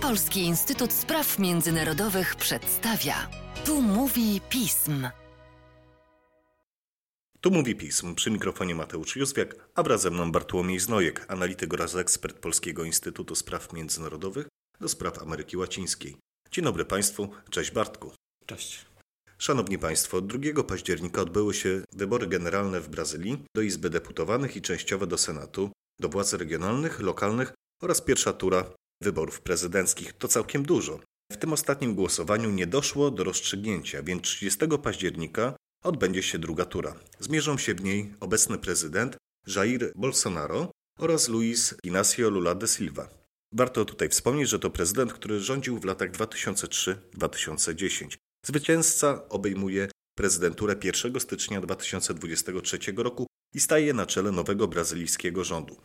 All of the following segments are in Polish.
Polski Instytut Spraw Międzynarodowych przedstawia. Tu mówi pism. Tu mówi pism. Przy mikrofonie Mateusz Józwiak, a wraz ze mną Bartłomiej Znojek, analityk oraz ekspert Polskiego Instytutu Spraw Międzynarodowych do spraw Ameryki Łacińskiej. Dzień dobry Państwu, cześć Bartku. Cześć. Szanowni Państwo, 2 października odbyły się wybory generalne w Brazylii do Izby Deputowanych i częściowe do Senatu, do władz regionalnych, lokalnych oraz pierwsza tura wyborów prezydenckich. To całkiem dużo. W tym ostatnim głosowaniu nie doszło do rozstrzygnięcia, więc 30 października odbędzie się druga tura. Zmierzą się w niej obecny prezydent Jair Bolsonaro oraz Luiz Inácio Lula da Silva. Warto tutaj wspomnieć, że to prezydent, który rządził w latach 2003-2010. Zwycięzca obejmuje prezydenturę 1 stycznia 2023 roku i staje na czele nowego brazylijskiego rządu.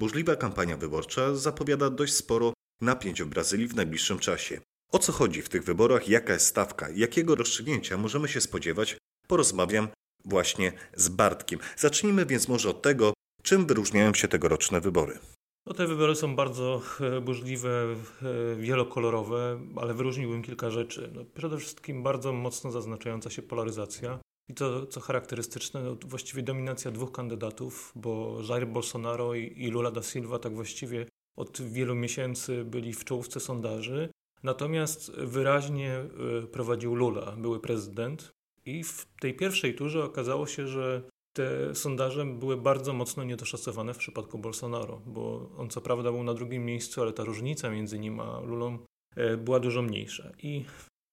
Burzliwa kampania wyborcza zapowiada dość sporo napięć w Brazylii w najbliższym czasie. O co chodzi w tych wyborach, jaka jest stawka, jakiego rozstrzygnięcia możemy się spodziewać, porozmawiam właśnie z Bartkiem. Zacznijmy więc może od tego, czym wyróżniają się tegoroczne wybory. No, te wybory są bardzo e, burzliwe, e, wielokolorowe, ale wyróżniłbym kilka rzeczy. No, przede wszystkim bardzo mocno zaznaczająca się polaryzacja. I to, co charakterystyczne, no, właściwie dominacja dwóch kandydatów, bo Jair Bolsonaro i Lula da Silva tak właściwie od wielu miesięcy byli w czołówce sondaży. Natomiast wyraźnie e, prowadził Lula, były prezydent. I w tej pierwszej turze okazało się, że te sondaże były bardzo mocno niedoszacowane w przypadku Bolsonaro, bo on co prawda był na drugim miejscu, ale ta różnica między nim a Lulą e, była dużo mniejsza. I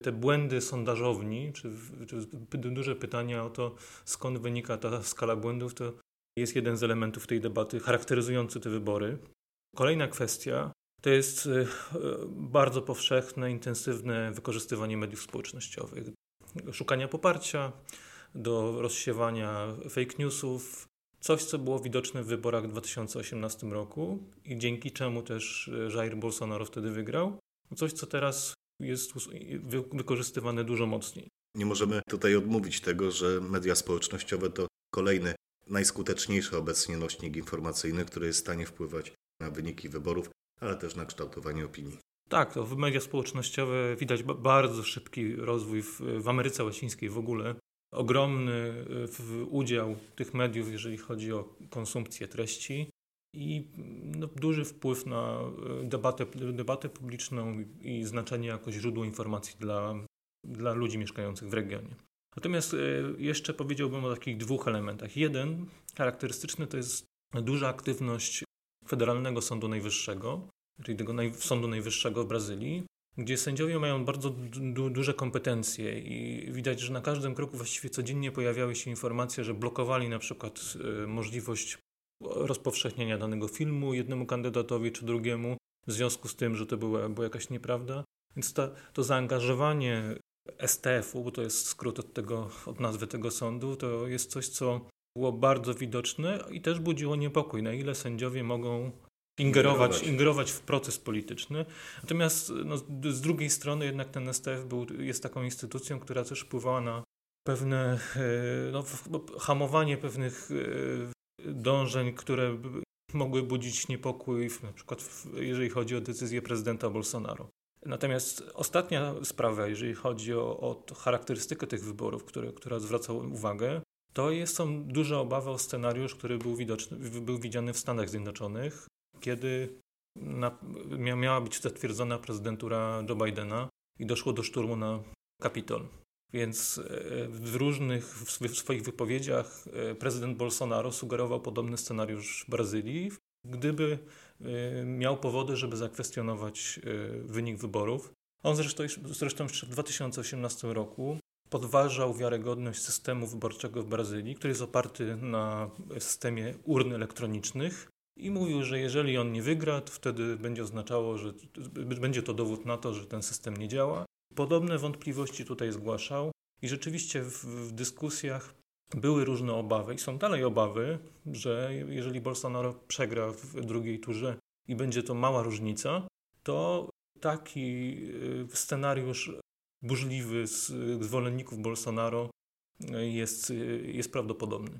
te błędy sondażowni, czy, czy duże pytania o to, skąd wynika ta skala błędów, to jest jeden z elementów tej debaty charakteryzujący te wybory. Kolejna kwestia to jest e, bardzo powszechne, intensywne wykorzystywanie mediów społecznościowych, szukania poparcia, do rozsiewania fake newsów. Coś, co było widoczne w wyborach w 2018 roku i dzięki czemu też Jair Bolsonaro wtedy wygrał. Coś, co teraz jest wykorzystywane dużo mocniej. Nie możemy tutaj odmówić tego, że media społecznościowe to kolejny najskuteczniejszy obecnie nośnik informacyjny, który jest w stanie wpływać na wyniki wyborów, ale też na kształtowanie opinii. Tak, to w media społecznościowe widać bardzo szybki rozwój w, w Ameryce Łacińskiej w ogóle. Ogromny udział tych mediów, jeżeli chodzi o konsumpcję treści i no, duży wpływ na e, debatę, debatę publiczną i znaczenie jako źródło informacji dla, dla ludzi mieszkających w regionie. Natomiast e, jeszcze powiedziałbym o takich dwóch elementach. Jeden charakterystyczny to jest duża aktywność Federalnego Sądu Najwyższego, czyli tego naj, Sądu Najwyższego w Brazylii, gdzie sędziowie mają bardzo du duże kompetencje i widać, że na każdym kroku właściwie codziennie pojawiały się informacje, że blokowali na przykład y, możliwość rozpowszechnienia danego filmu jednemu kandydatowi czy drugiemu w związku z tym, że to była, była jakaś nieprawda. Więc ta, to zaangażowanie STF-u, bo to jest skrót od, tego, od nazwy tego sądu, to jest coś, co było bardzo widoczne i też budziło niepokój, na ile sędziowie mogą ingerować, ingerować w proces polityczny. Natomiast no, z drugiej strony jednak ten STF był, jest taką instytucją, która też wpływała na pewne e, no, hamowanie pewnych e, dążeń, które mogły budzić niepokój, na przykład jeżeli chodzi o decyzję prezydenta Bolsonaro. Natomiast ostatnia sprawa, jeżeli chodzi o, o charakterystykę tych wyborów, które, która zwraca uwagę, to jest, są duże obawy o scenariusz, który był, widoczny, był widziany w Stanach Zjednoczonych, kiedy na, miała być zatwierdzona prezydentura Joe Bidena i doszło do szturmu na Kapitol. Więc e, w różnych w swoich wypowiedziach e, prezydent Bolsonaro sugerował podobny scenariusz Brazylii, gdyby e, miał powody, żeby zakwestionować wynik wyborów. On zresztą, zresztą jeszcze w 2018 roku podważał wiarygodność systemu wyborczego w Brazylii, który jest oparty na systemie urn elektronicznych i mówił, że jeżeli on nie wygra, to wtedy będzie oznaczało, że będzie to dowód na to, że ten system nie działa. Podobne wątpliwości tutaj zgłaszał i rzeczywiście w, w dyskusjach były różne obawy i są dalej obawy, że jeżeli Bolsonaro przegra w drugiej turze i będzie to mała różnica, to taki y, scenariusz burzliwy z zwolenników Bolsonaro jest, y, jest prawdopodobny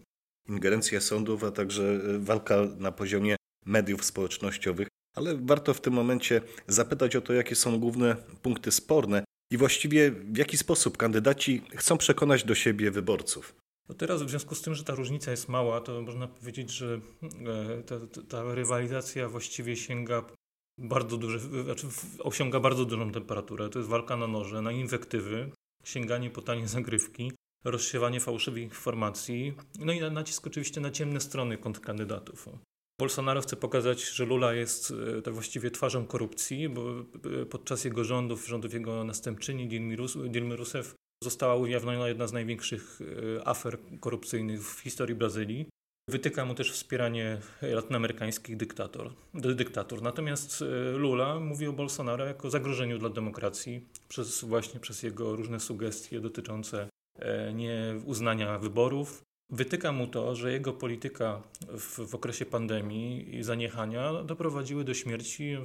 ingerencja sądów, a także walka na poziomie mediów społecznościowych Ale warto w tym momencie zapytać o to, jakie są główne punkty sporne i właściwie w jaki sposób kandydaci chcą przekonać do siebie wyborców. No teraz w związku z tym, że ta różnica jest mała, to można powiedzieć, że ta, ta rywalizacja właściwie sięga bardzo duże, znaczy osiąga bardzo dużą temperaturę. To jest walka na noże, na inwektywy, sięganie po tanie zagrywki, rozsiewanie fałszywych informacji, no i nacisk oczywiście na ciemne strony kontrkandydatów. Bolsonaro chce pokazać, że Lula jest e, tak właściwie twarzą korupcji, bo e, podczas jego rządów, rządów jego następczyni Dilmy Rousseff została ujawniona jedna z największych e, afer korupcyjnych w historii Brazylii. Wytyka mu też wspieranie latynoamerykańskich dyktator, dyktatur. Natomiast Lula mówi o Bolsonaro jako zagrożeniu dla demokracji przez właśnie przez jego różne sugestie dotyczące nieuznania wyborów, Wytyka mu to, że jego polityka w, w, okresie pandemii i zaniechania doprowadziły do śmierci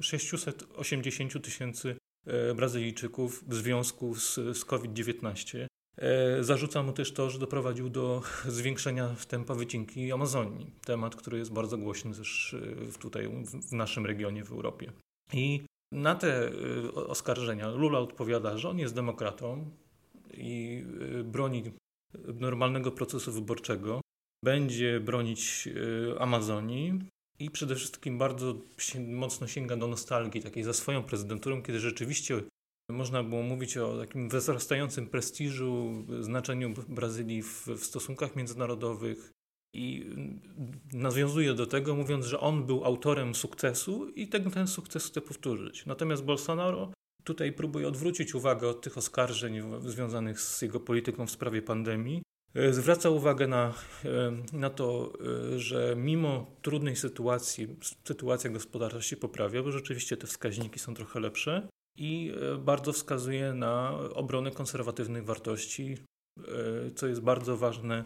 680 tysięcy e, Brazylijczyków w związku z, z COVID-19. E, zarzuca mu też to, że doprowadził do zwiększenia tempa wycinki Amazonii. Temat, który jest bardzo głośny też e, tutaj w naszym regionie w Europie. I na te oskarżenia Lula odpowiada, że on jest demokratą i broni normalnego procesu wyborczego, będzie bronić Amazonii i przede wszystkim bardzo mocno sięga do nostalgii takiej za swoją prezydenturą, kiedy rzeczywiście można było mówić o takim wzrastającym prestiżu, znaczeniu Brazylii w, w stosunkach międzynarodowych. I nawiązuje do tego, mówiąc, że on był autorem sukcesu i ten, ten sukces chce powtórzyć. Natomiast Bolsonaro tutaj próbuje odwrócić uwagę od tych oskarżeń związanych z jego polityką w sprawie pandemii. E, zwraca uwagę na, e, na to, e, że mimo trudnej sytuacji, sytuacja gospodarcza się poprawia, bo rzeczywiście te wskaźniki są trochę lepsze i bardzo wskazuje na obronę konserwatywnych wartości, co jest bardzo ważne,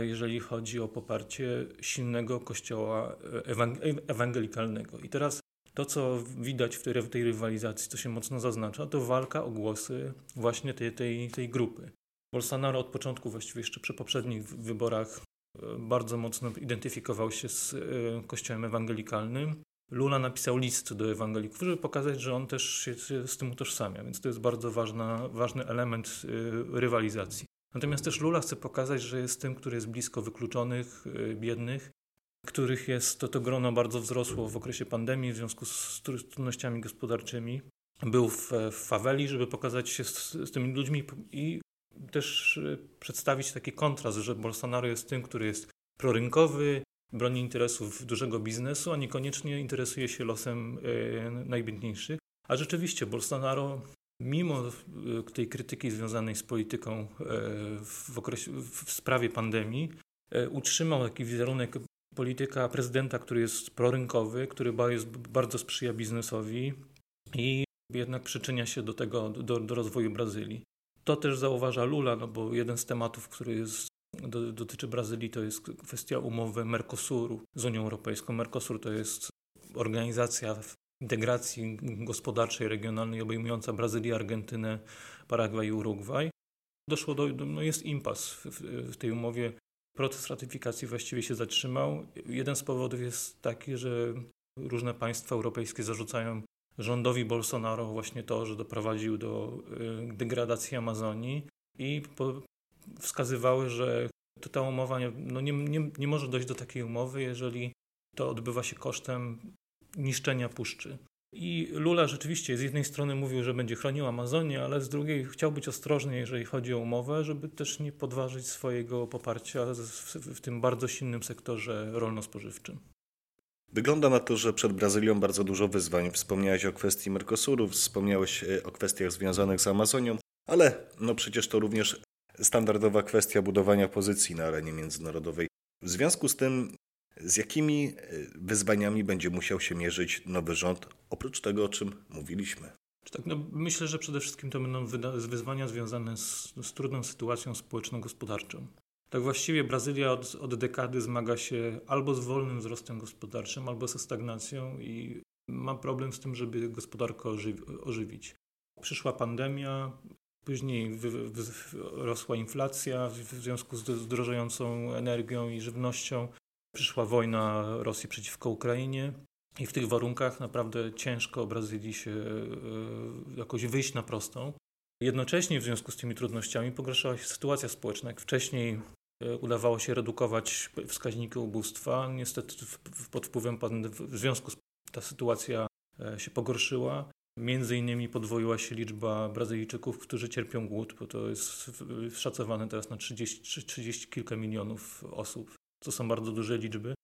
jeżeli chodzi o poparcie silnego kościoła ewangelikalnego. I teraz to, co widać w tej, rywalizacji, co się mocno zaznacza, to walka o głosy właśnie tej, tej, tej grupy. Bolsonaro od początku, właściwie jeszcze przy poprzednich wyborach, e, bardzo mocno identyfikował się z e, kościołem ewangelikalnym. Lula napisał list do ewangelików, żeby pokazać, że on też się z tym utożsamia, więc to jest bardzo ważna, ważny element e, rywalizacji. Natomiast też Lula chce pokazać, że jest tym, który jest blisko wykluczonych, biednych których jest to, to grono bardzo wzrosło w okresie pandemii w związku z trudnościami gospodarczymi. Był w, w faweli, żeby pokazać się z, z tymi ludźmi i też e, przedstawić taki kontrast, że Bolsonaro jest tym, który jest prorynkowy, broni interesów dużego biznesu, a niekoniecznie interesuje się losem e, najbiedniejszych. A rzeczywiście Bolsonaro, mimo e, tej krytyki związanej z polityką w, okresie, w sprawie pandemii, utrzymał taki wizerunek polityka prezydenta, który jest prorynkowy, który bardzo sprzyja biznesowi i jednak przyczynia się do tego, do, do rozwoju Brazylii. To też zauważa Lula, no bo jeden z tematów, który jest, do, dotyczy Brazylii, to jest kwestia umowy Mercosuru z Unią Europejską. Mercosur to jest organizacja integracji gospodarczej, regionalnej obejmująca Brazylię, Argentynę, Paragwaj i Urugwaj. Doszło do, no jest impas w, w tej umowie Proces ratyfikacji właściwie się zatrzymał. Jeden z powodów jest taki, że różne państwa europejskie zarzucają rządowi Bolsonaro właśnie to, że doprowadził do y, degradacji Amazonii i wskazywały, że to ta umowa nie, no nie, nie, nie może dojść do takiej umowy, jeżeli to odbywa się kosztem niszczenia puszczy. I Lula rzeczywiście z jednej strony mówił, że będzie chronił Amazonię, ale z drugiej chciał być ostrożny, jeżeli chodzi o umowę, żeby też nie podważyć swojego poparcia w, tym bardzo silnym sektorze rolno-spożywczym. Wygląda na to, że przed Brazylią bardzo dużo wyzwań. Wspomniałeś o kwestii Mercosuru, wspomniałeś e, o kwestiach związanych z Amazonią, ale no przecież to również standardowa kwestia budowania pozycji na arenie międzynarodowej. W związku z tym z jakimi e, wyzwaniami będzie musiał się mierzyć nowy rząd, oprócz tego, o czym mówiliśmy? Tak, no myślę, że przede wszystkim to będą wyzwania związane z, z trudną sytuacją społeczno-gospodarczą. Tak właściwie Brazylia od, od dekady zmaga się albo z wolnym wzrostem gospodarczym, albo ze stagnacją i ma problem z tym, żeby gospodarkę ożywić. Przyszła pandemia, później rosła inflacja w, związku z drożejącą energią i żywnością. Przyszła wojna Rosji przeciwko Ukrainie I w tych warunkach naprawdę ciężko Brazylii się jakoś wyjść na prostą. Jednocześnie w związku z tymi trudnościami pogarszała się sytuacja społeczna. Jak wcześniej udawało się redukować wskaźniki ubóstwa, niestety pod wpływem pandemii, w związku z ta sytuacja się pogorszyła. Między innymi podwoiła się liczba Brazylijczyków, którzy cierpią głód, bo to jest szacowane teraz na 30, 30 kilka milionów osób. To są bardzo duże liczby.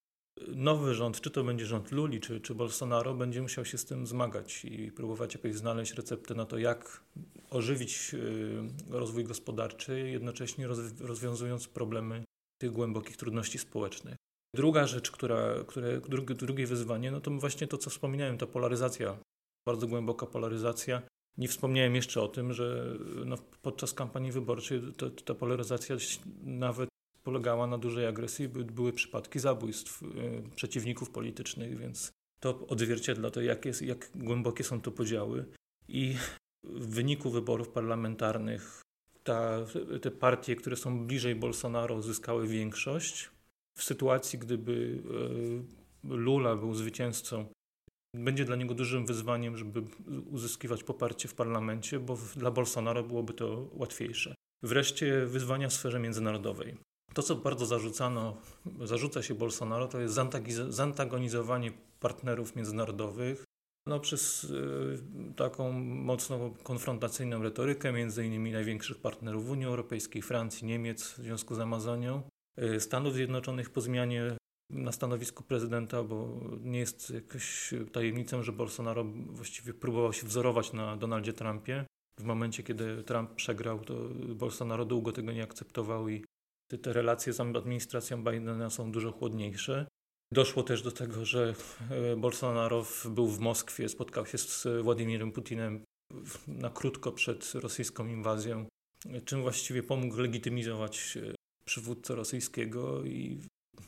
Nowy rząd, czy to będzie rząd Luli, czy, czy Bolsonaro, będzie musiał się z tym zmagać i próbować jakoś znaleźć receptę na to, jak ożywić y, rozwój gospodarczy, jednocześnie rozwiązując problemy tych głębokich trudności społecznych. Druga rzecz, która, które, drugie, drugie wyzwanie, no to właśnie to, co wspominałem, ta polaryzacja bardzo głęboka polaryzacja. Nie wspomniałem jeszcze o tym, że no, podczas kampanii wyborczej to, ta polaryzacja nawet polegała na dużej agresji. By, były przypadki zabójstw y, przeciwników politycznych, więc to odzwierciedla to, jak, jest, jak głębokie są to podziały. I w wyniku wyborów parlamentarnych ta, te partie, które są bliżej Bolsonaro, uzyskały większość. W sytuacji, gdyby y, Lula był zwycięzcą będzie dla niego dużym wyzwaniem, żeby uzyskiwać poparcie w parlamencie, bo dla Bolsonaro byłoby to łatwiejsze. Wreszcie wyzwania w sferze międzynarodowej. To, co bardzo zarzucano, zarzuca się Bolsonaro, to jest zantagonizowanie partnerów międzynarodowych no, przez y, taką mocno konfrontacyjną retorykę, między innymi największych partnerów Unii Europejskiej, Francji, Niemiec w związku z Amazonią, y, Stanów Zjednoczonych po zmianie na stanowisku prezydenta, bo nie jest jakąś tajemnicą, że Bolsonaro właściwie próbował się wzorować na Donaldzie Trumpie. W momencie, kiedy Trump przegrał, to Bolsonaro długo tego nie akceptował i te relacje z administracją Bidena są dużo chłodniejsze. Doszło też do tego, że e, Bolsonaro był w Moskwie, spotkał się z Władimirem Putinem na krótko przed rosyjską inwazją, czym właściwie pomógł legitymizować e, przywódcę rosyjskiego i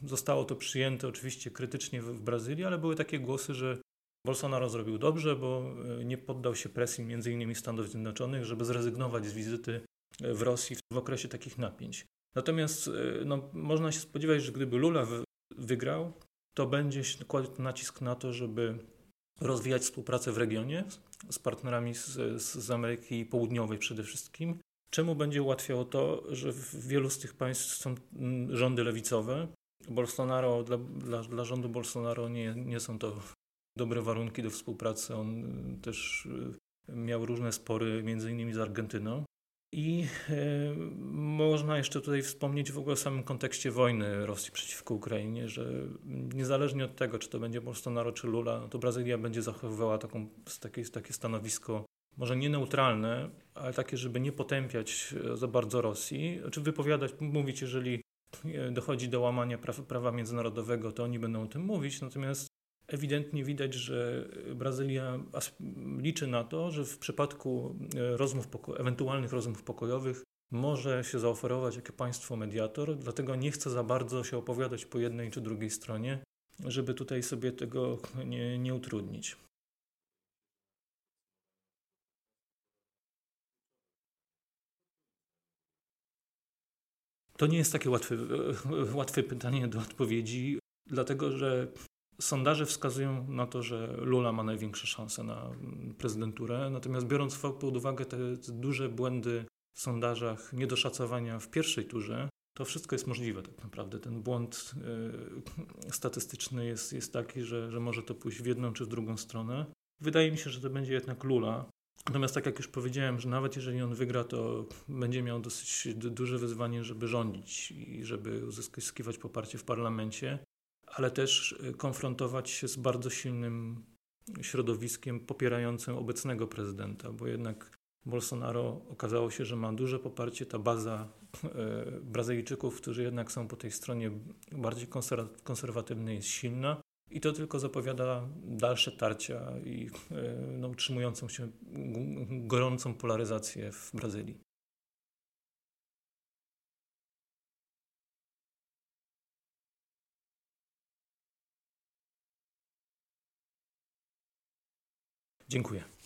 Zostało to przyjęte oczywiście krytycznie w Brazylii, ale były takie głosy, że Bolsonaro zrobił dobrze, bo e, nie poddał się presji m.in. Stanów Zjednoczonych, żeby zrezygnować z wizyty e, w Rosji w okresie takich napięć. Natomiast e, no, można się spodziewać, że gdyby Lula wygrał, to będzie kładł nacisk na to, żeby rozwijać współpracę w regionie z partnerami z, z Ameryki Południowej przede wszystkim. Czemu będzie ułatwiało to, że w wielu z tych państw są mm, rządy lewicowe, Bolsonaro, dla, dla, dla rządu Bolsonaro nie, nie są to dobre warunki do współpracy. On y, też y, miał różne spory, między innymi z Argentyną. I e, można jeszcze tutaj wspomnieć w ogóle o samym kontekście wojny Rosji przeciwko Ukrainie, że niezależnie od tego, czy to będzie Bolsonaro czy Lula, no to Brazylia będzie zachowywała taką, takie, takie stanowisko, może nie neutralne, ale takie, żeby nie potępiać za bardzo Rosji, czy wypowiadać, mówić, jeżeli dochodzi do łamania praw, prawa międzynarodowego, to oni będą o tym mówić. Natomiast ewidentnie widać, że Brazylia liczy na to, że w przypadku e, rozmów ewentualnych rozmów pokojowych może się zaoferować jako państwo mediator, dlatego nie chce za bardzo się opowiadać po jednej czy drugiej stronie, żeby tutaj sobie tego nie, nie utrudnić. To nie jest takie łatwe, łatwe pytanie do odpowiedzi, dlatego że sondaże wskazują na to, że Lula ma największe szanse na prezydenturę, natomiast biorąc pod uwagę te duże błędy w sondażach, niedoszacowania w pierwszej turze, to wszystko jest możliwe tak naprawdę. Ten błąd y, statystyczny jest, jest taki, że, że może to pójść w jedną czy w drugą stronę. Wydaje mi się, że to będzie jednak Lula, Natomiast tak jak już powiedziałem, że nawet jeżeli on wygra, to będzie miał dosyć duże wyzwanie, żeby rządzić i żeby uzyskiwać poparcie w parlamencie, ale też e, konfrontować się z bardzo silnym środowiskiem popierającym obecnego prezydenta, bo jednak Bolsonaro okazało się, że ma duże poparcie, ta baza e, Brazylijczyków, którzy jednak są po tej stronie bardziej konserwatywnej, jest silna. I to tylko zapowiada dalsze tarcia i e, no, utrzymującą się gorącą polaryzację w Brazylii. Dziękuję.